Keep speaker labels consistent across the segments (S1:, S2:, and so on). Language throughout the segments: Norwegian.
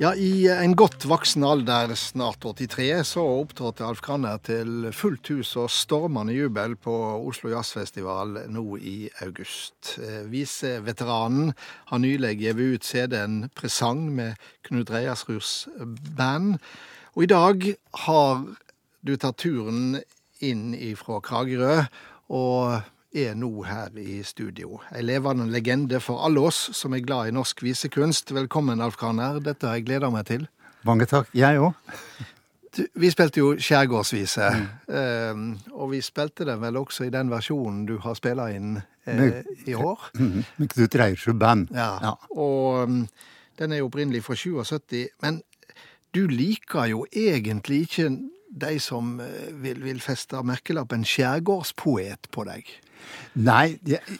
S1: Ja, I en godt voksen alder, snart 83, så opptrådte Alf Kranner til fullt hus og stormende jubel på Oslo Jazzfestival nå i august. Eh, viseveteranen har nylig gitt ut CD-en Presang med Knut Reiersruds band. Og i dag har du tatt turen inn ifra Kragerø. og er nå her i studio. Ei levende legende for alle oss som er glad i norsk visekunst. Velkommen, Alf Kraner. Dette har jeg gleda meg til.
S2: Mange takk. Jeg òg.
S1: Vi spilte jo skjærgårdsvise, mm. og vi spilte den vel også i den versjonen du har spilla inn eh, i år.
S2: Mm. Med Knut Reiersrud Band.
S1: Ja. ja. Og um, den er jo opprinnelig fra 77, men du liker jo egentlig ikke de som eh, vil, vil feste merkelappen skjærgårdspoet på deg.
S2: Nei, jeg,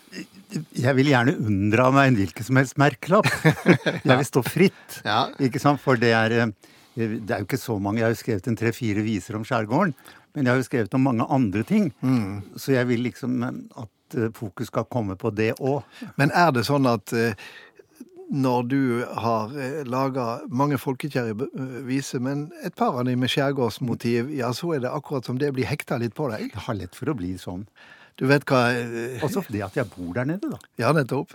S2: jeg, vil gjerne unndra meg en hvilken som helst merkelapp. Jeg vil stå fritt.
S1: Ja.
S2: Ikke sant? For det er, eh, det er jo ikke så mange. Jeg har jo skrevet en tre-fire viser om skjærgården. Men jeg har jo skrevet om mange andre ting. Mm. Så jeg vil liksom at eh, fokus skal komme på det òg.
S1: Men er det sånn at når du har eh, laga mange folkekjære viser, men et par av dem med skjærgårdsmotiv, ja, så er det akkurat som det blir hekta litt på deg?
S2: Det har lett for å bli sånn.
S1: Du vet hva eh,
S2: Også det at jeg bor der nede, da.
S1: Ja, nettopp.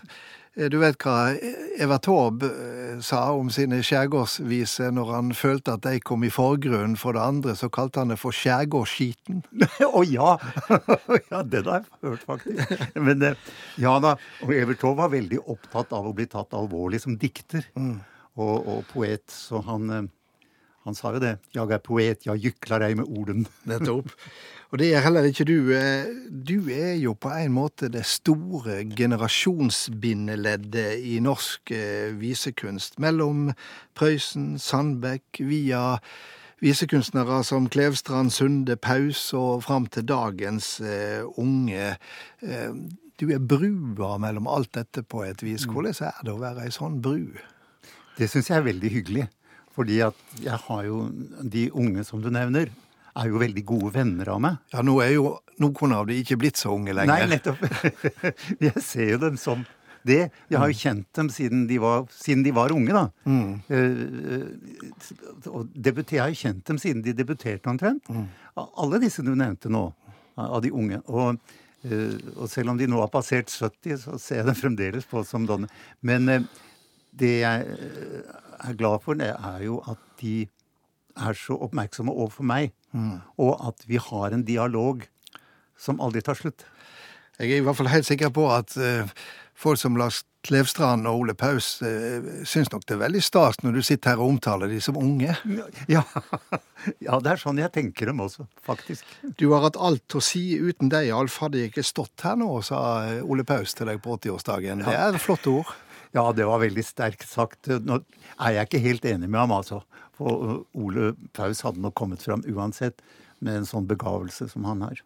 S1: Eh, du vet hva Eva Taube eh, sa om sine skjærgårdsviser når han følte at de kom i forgrunnen for det andre, så kalte han det for skjærgårdsskiten.
S2: Å oh, ja! ja, den har jeg hørt, faktisk. Men ja da. Evert Taube var veldig opptatt av å bli tatt alvorlig som dikter mm. og, og, poet, så han, han sa jo det. Jeg er poet, jeg jykler ei med orden.
S1: Nettopp. Og det er heller ikke du. Eh, du er jo på en måte det store generasjonsbindeleddet i norsk eh, visekunst. Mellom Prøysen, Sandbekk, via visekunstnere som Klevstrand, Sunde, Paus og fram til dagens uh, unge. Du er brua mellom alt dette på et vis. Mm. Hvordan er det å være ei sånn bru?
S2: Det syns jeg er veldig hyggelig. Fordi at jeg har jo de unge som du nevner, er jo veldig gode venner av meg.
S1: Ja, nå er jo noen av de ikke blitt så unge lenger.
S2: Nei, nettopp. Jeg ser jo dem som det. Jeg har jo kjent dem siden de var, siden de var unge, da. Mm. Debuter, jeg har jo kjent dem siden de debuterte omtrent. Mm. Alle disse du nevnte nå, av de unge. Og, uh, og, selv om de nå har passert 70, så ser jeg dem fremdeles på som donner. Men uh, det jeg er glad for, det er jo at de er så oppmerksomme overfor meg, mm. og at vi har en dialog som aldri tar slutt.
S1: Jeg er i hvert fall helt sikker på at uh, folk som Lars Klevstrand og Ole Paus uh, syns nok det er veldig stas når du sitter her og omtaler de som unge.
S2: Ja. ja, det er sånn jeg tenker dem også, faktisk.
S1: Du har hatt alt å si. Uten deg, Alf, hadde jeg ikke stått her nå, sa Ole Paus til deg på 80-årsdagen. Det er flotte ord.
S2: Ja, det var veldig sterkt sagt. Nå er jeg ikke helt enig med ham, altså. For uh, Ole Paus hadde nok kommet fram uansett med en sånn begavelse som han har.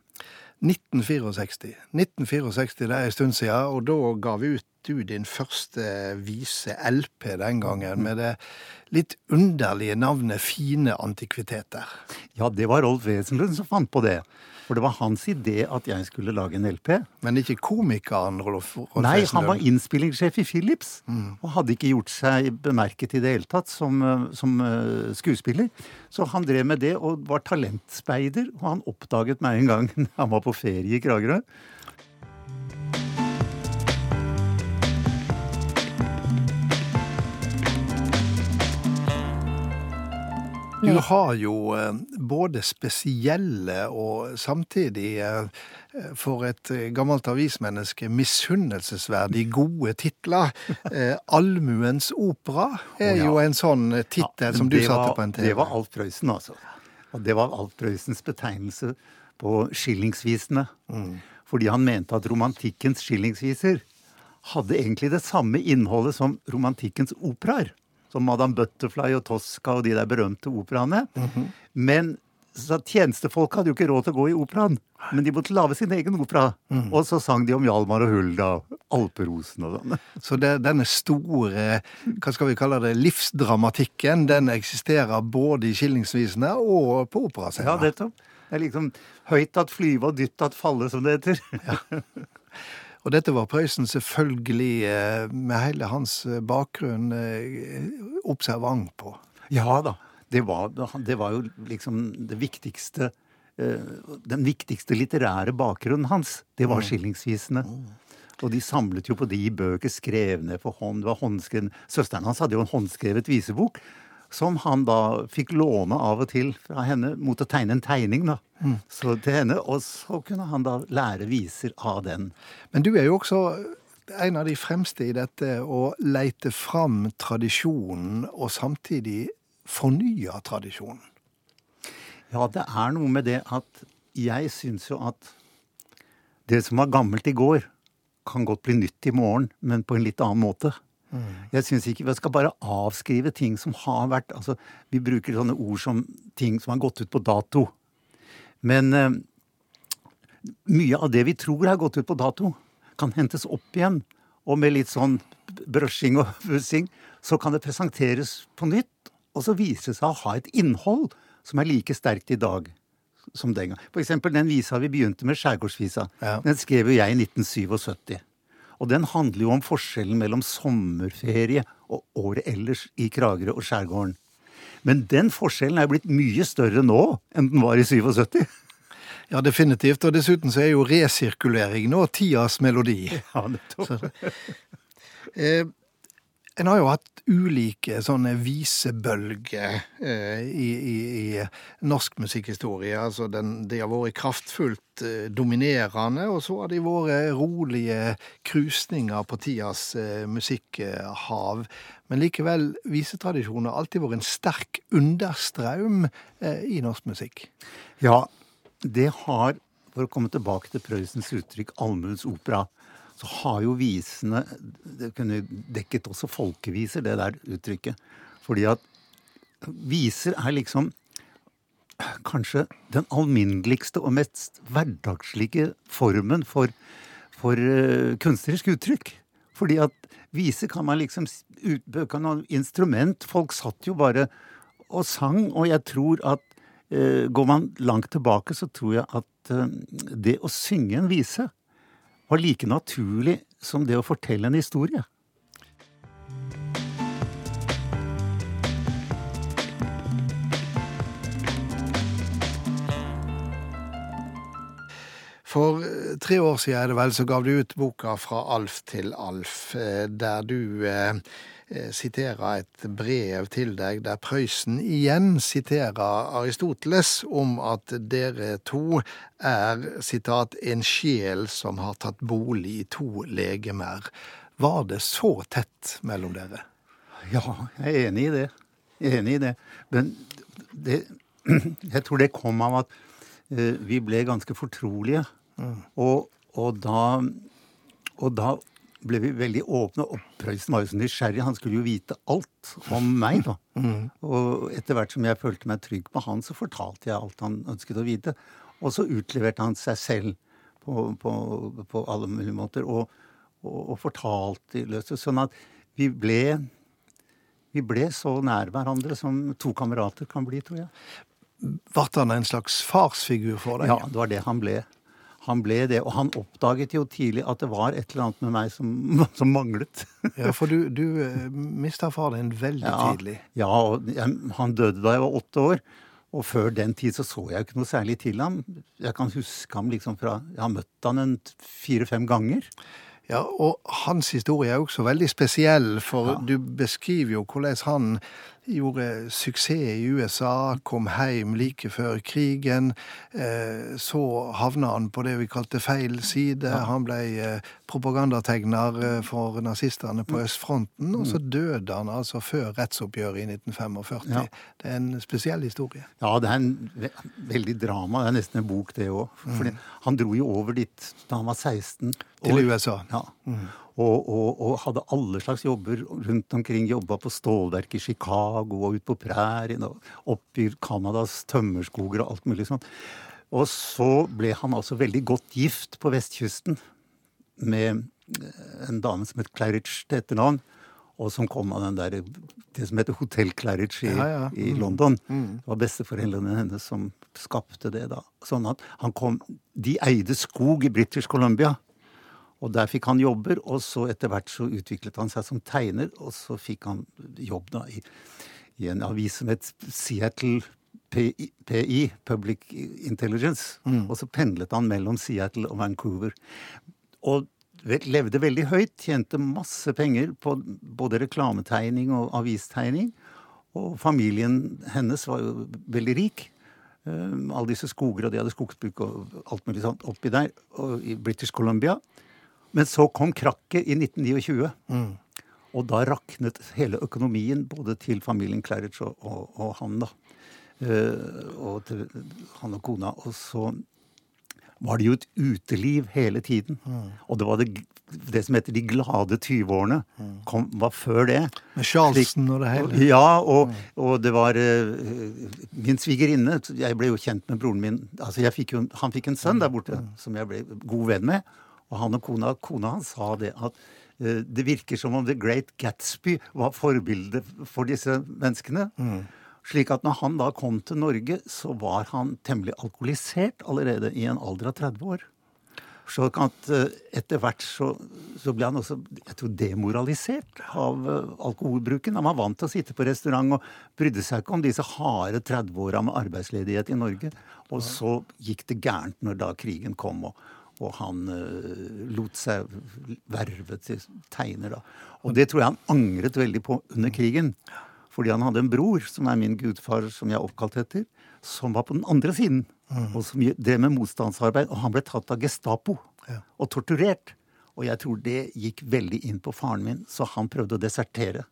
S1: 1964. 1964, Det er en stund siden, og da ga vi ut du din første vise LP den gangen, med det litt underlige navnet Fine antikviteter.
S2: Ja, det var Rolf Wesenlund som fant på det. For det var hans idé at jeg skulle lage en LP.
S1: Men ikke komikeren Rolf, Rolf
S2: Nei, han var innspillingssjef i Philips. Mm. Og hadde ikke gjort seg bemerket i det hele tatt som, eh, som uh, skuespiller. Så han drev med det og var talentspeider. Og han oppdaget meg en gang han var på ferie i Kragerø.
S1: Du har jo eh, både spesielle og samtidig eh, for et eh, gammelt avismenneske misunnelsesverdig gode titler. Allmuens opera er jo en sånn tittel som du satte på en TV.
S2: Det var Alf Prøysen, altså. Og det var Alf Prøysens betegnelse på skillingsvisene. Mm. Fordi han mente at romantikkens skillingsviser hadde egentlig det samme innholdet som romantikkens operaer som Madame Butterfly og Tosca og de der berømte operaene. Mm -hmm. Men så tjenestefolk hadde jo ikke råd til å gå i operaen. Men de måtte lage sin egen opera. Mm. Og så sang de om Hjalmar og Hulda, og Alperosen og sånn.
S1: Så det, denne store, hva skal vi kalle det, livsdramatikken, den eksisterer både i skillingsvisene og på operascenen?
S2: Ja, nettopp. Det er liksom høyt at flyve og dytt at falle, som det heter. Ja.
S1: Og dette var Prøysen selvfølgelig, eh, med hele hans eh, bakgrunn, eh, observant på.
S2: Ja da. Det var, det var jo liksom det viktigste Den viktigste litterære bakgrunnen hans, det var skillingsvisene. Og de samlet jo på de bøker skrevet ned for hånd. Det var håndskrevet. Søsteren hans hadde jo en håndskrevet visebok som han da fikk låne av og til fra henne mot å tegne en tegning. da. Så til henne, Og så kunne han da lære viser av den.
S1: Men du er jo også en av de fremste i dette å leite fram tradisjonen og samtidig fornye tradisjonen.
S2: Ja, det er noe med det at jeg syns jo at det som var gammelt i går, kan godt bli nytt i morgen, men på en litt annen måte. Jeg synes ikke vi skal bare avskrive ting som har vært altså, Vi bruker sånne ord som ting som har gått ut på dato. Men eh, mye av det vi tror har gått ut på dato, kan hentes opp igjen. Og med litt sånn brushing og pussing, så kan det presenteres på nytt. Og så vise seg å ha et innhold som er like sterkt i dag som den gang. For eksempel den visa vi begynte med, Skjærgårdsvisa.
S1: Ja.
S2: Den skrev jo jeg i 1977. Og den handler jo om forskjellen mellom sommerferie og året ellers i Kragerø og skjærgården. Men den forskjellen er blitt mye større nå enn den var i 77.
S1: Ja, definitivt. Og dessuten så er jo resirkulering nå tidas melodi.
S2: Ja, nettopp.
S1: Eh, en har jo hatt ulike sånne visebølger eh, i, i, i norsk musikkhistorie. Altså den, de har vært kraftfullt eh, dominerende, og så har de vært rolige krusninger på tidas eh, musikkhav. Men likevel, visetradisjonen har alltid vært en sterk understrøm eh, i norsk musikk.
S2: Ja, det har, for å komme tilbake til Prøysens uttrykk, allmuens opera, så har jo visene Det kunne dekket også folkeviser, det der uttrykket. Fordi at viser er liksom kanskje den alminneligste og mest hverdagslige formen for, for uh, kunstnerisk uttrykk. Fordi at viser kan man liksom utbøke noe instrument. Folk satt jo bare og sang, og jeg tror at uh, Går man langt tilbake, så tror jeg at uh, det å synge en vise var like naturlig som det å fortelle en historie.
S1: For tre år siden er det vel, så gav du ut boka Fra Alf til Alf, eh, der du eh, eh, siterer et brev til deg der Prøysen igjen siterer Aristoteles om at dere to er, sitat, en sjel som har tatt bolig i to legemer. Var det så tett mellom dere?
S2: Ja, jeg er enig i det. Jeg er enig i det. Men det, jeg tror det kom av at vi ble ganske fortrolige. Og, og, da, og da ble vi veldig åpne. Og Prøysen var jo så nysgjerrig. Han skulle jo vite alt om meg, da. Og etter hvert som jeg følte meg trygg på han, så fortalte jeg alt han ønsket å vite. Og så utleverte han seg selv på, på, på alle mulige måter. Og, og fortalte løst. Sånn at vi ble vi ble så nær hverandre som to kamerater kan bli, tror jeg.
S1: Ble han en slags farsfigur for deg?
S2: Ja, det var det han ble. Han ble det, og han oppdaget jo tidlig at det var et eller annet med meg som, som manglet.
S1: Ja, for du, du eh, mista far din veldig
S2: Ja,
S1: tidlig.
S2: ja og jeg, han døde da jeg var åtte år. Og før den tid så så jeg ikke noe særlig til ham. Jeg kan huske ham liksom fra Jeg har møtt han en fire-fem ganger.
S1: Ja, og hans historie er også veldig spesiell, for du beskriver jo hvordan han gjorde suksess i USA, kom hjem like før krigen. Eh, så havna han på det vi kalte feil side. Han ble eh, propagandategner eh, for nazistene på østfronten, og så døde han altså før rettsoppgjøret i 1945.
S2: Ja.
S1: Det er en spesiell historie.
S2: Ja, det er en ve veldig drama. Det er nesten en bok, det òg. Han dro jo over dit da han var 16
S1: Til
S2: år.
S1: USA.
S2: Ja. Og, og, og hadde alle slags jobber rundt omkring. Jobba på stålverk i Chicago og ut på prærien og opp i Canadas tømmerskoger og alt mulig sånt. Og så ble han altså veldig godt gift på vestkysten med eh, en dame som het Claridge til etternavn. Og som kom av den der, det som heter Hotell Claridge i,
S1: Ja, ja.
S2: i London. Det var besteforeldrene hennes som skapte det. da. Sånn at han kom, De eide skog i British Columbia. Og der fikk han jobber, og så etter hvert så utviklet han seg som tegner, og så fikk han jobb da i, i en avis som het Seattle PI, PI Public Intelligence. Og så pendlet han mellom Seattle og Vancouver. Og levde veldig høyt, tjente masse penger på både reklametegning og avistegning. Og familien hennes var jo veldig rik. Um, alle disse skoger, og de hadde skogsbruk og alt mulig sånt oppi der, og i British Columbia. Men så kom krakket i 1929. Mm. Og da raknet hele økonomien både til familien Claridge og, og, og han, da. Uh, og til han og kona. Og så var det jo et uteliv hele tiden. Mm. Og det var det, det, som heter de glade 20-årene. Kom, var før det.
S1: Med Charleston og det hele?
S2: Ja, og, og det var uh, min svigerinne Jeg ble jo kjent med broren min. altså fikk jo, Han fikk en sønn der borte mm. som jeg ble god venn med. Og han og kona, kona hans sa det at uh, det virker som om The Great Gatsby var forbildet for disse menneskene. Mm. Slik at når han da kom til Norge, så var han temmelig alkoholisert allerede i en alder av 30 år. Så at eh, etter hvert så, så, ble han også jeg tror, demoralisert av uh, alkoholbruken. Han var vant til å sitte på restaurant og brydde seg ikke om disse harde 30-åra med arbeidsledighet i Norge. Og så gikk det gærent når da krigen kom, og, og han uh, lot seg verve til tegner. da. Og det tror jeg han angret veldig på under krigen. Fordi han hadde en bror, som er min gudfar, som jeg er oppkalt etter, som var på den andre siden. Mm. Og som drev med motstandsarbeid. Og han ble tatt av Gestapo og torturert. Og jeg tror det gikk veldig inn på faren min, så han prøvde å desertere.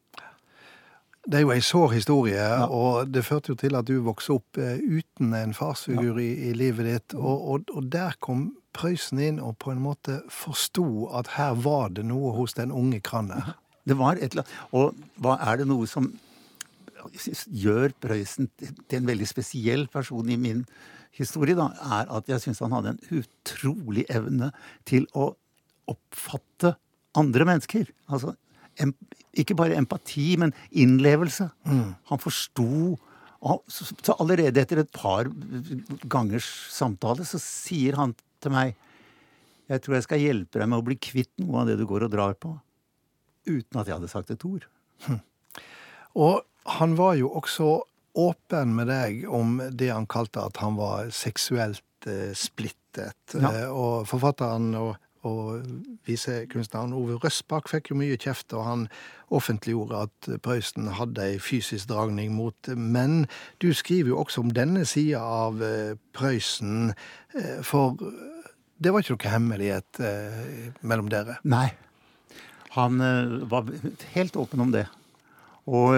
S1: Det er jo ei sår historie, ja. og det førte jo til at du vokste opp eh, uten en farsfigur ja. i, i, livet ditt. Og, og, og, der kom Prøysen inn og på en måte forsto at her var det noe hos den unge Kranner.
S2: Det var et eller annet. Og hva er det noe som gjør Prøysen til en veldig spesiell person i min historie, da, er at jeg syns han hadde en utrolig evne til å oppfatte andre mennesker. Altså ikke bare empati, men innlevelse. Mm. Han forsto Så allerede etter et par gangers samtale så sier han til meg jeg tror jeg skal hjelpe deg med å bli kvitt noe av det du går og drar på. Uten at jeg hadde sagt et ord. Hm.
S1: Og han var jo også åpen med deg om det han kalte at han var seksuelt eh, splittet. Ja. Eh, og forfatteren og, og visekunstneren Ove Røsbakk fikk jo mye kjeft, og han offentliggjorde at Prøysen hadde ei fysisk dragning mot menn. Du skriver jo også om denne sida av eh, Prøysen, eh, for det var ikke noe hemmelighet eh, mellom dere?
S2: Nei. Han eh, var helt åpen om det. Og,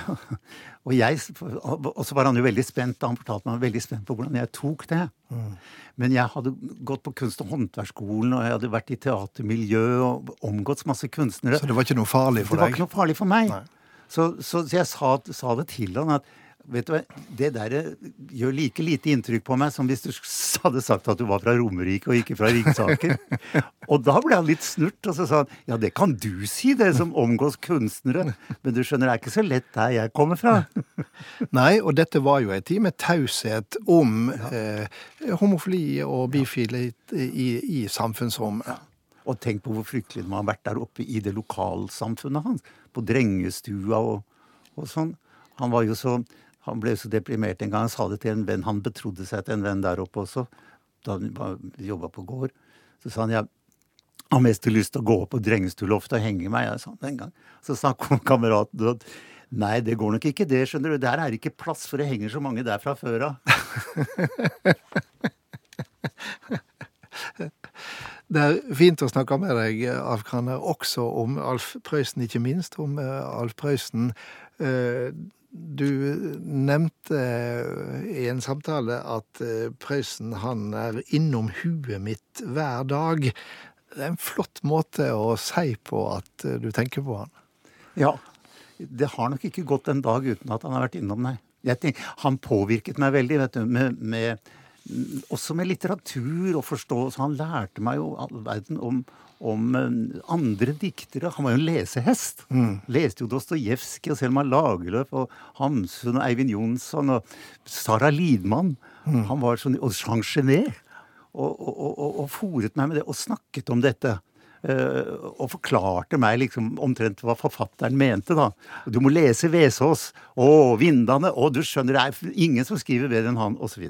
S2: og, jeg, og så var han jo veldig spent da han fortalte meg veldig spent på hvordan jeg tok det. Mm. Men jeg hadde gått på kunst- og håndverksskolen, og jeg hadde vært i teatermiljø og omgått masse kunstnere.
S1: Så det var ikke noe farlig for
S2: deg? Det var ikke noe farlig for meg. Så, så, så, jeg sa, sa, det til han at Vet du hva, Det der gjør like lite inntrykk på meg som hvis du hadde sagt at du var fra Romerike og ikke fra Ringsaker. og da ble han litt snurt, og så sa han ja, det kan du si, det som omgås kunstnere. Men du skjønner, det er ikke så lett der jeg kommer fra.
S1: Nei, og dette var jo en tid med taushet om ja. eh, homofili og bifile i, i, i samfunnsrommet. Ja.
S2: Og tenk på hvor fryktelig det må ha vært der oppe i det lokalsamfunnet hans. På drengestua og, og sånn. Han var jo så han ble så deprimert en gang. Han sa det til en venn. Han betrodde seg til en venn der oppe også, da han jobba på gård. Så sa han jeg har mest lyst til å gå opp på Drengestuloftet og henge meg. Jeg sa den gang. Så sa kameraten at nei, det går nok ikke det, skjønner du. Der er ikke plass, for det henger så mange der fra før av.
S1: Det er fint å snakke med deg, Alf Kranner, også om Alf Prøysen, ikke minst om uh, Alf Prøysen. Du nevnte i en samtale at eh, Prøysen han er innom huet mitt hver dag. Det er en flott måte å si på at eh, du tenker på han.
S2: Ja. Det har nok ikke gått en dag uten at han har vært innom, nei. Tenker, han påvirket meg veldig, vet du, med, med, også med litteratur og forståelse. Han lærte meg jo all verden om, om eh, andre diktere. Han var jo en lesehest. Mm. Leste jo Dostojevskij og Selma Lagerlöf og Hamsun og Eivind Jonsson og Sara Lidmann. Mm. Han var sånn, Og Jean Genet. Og, og, og, og fòret meg med det, og snakket om dette. eh, og forklarte meg liksom omtrent hva forfatteren mente, da. Du må lese Vesaas. og Vindane. og du skjønner, det er ingen som skriver bedre enn han, osv.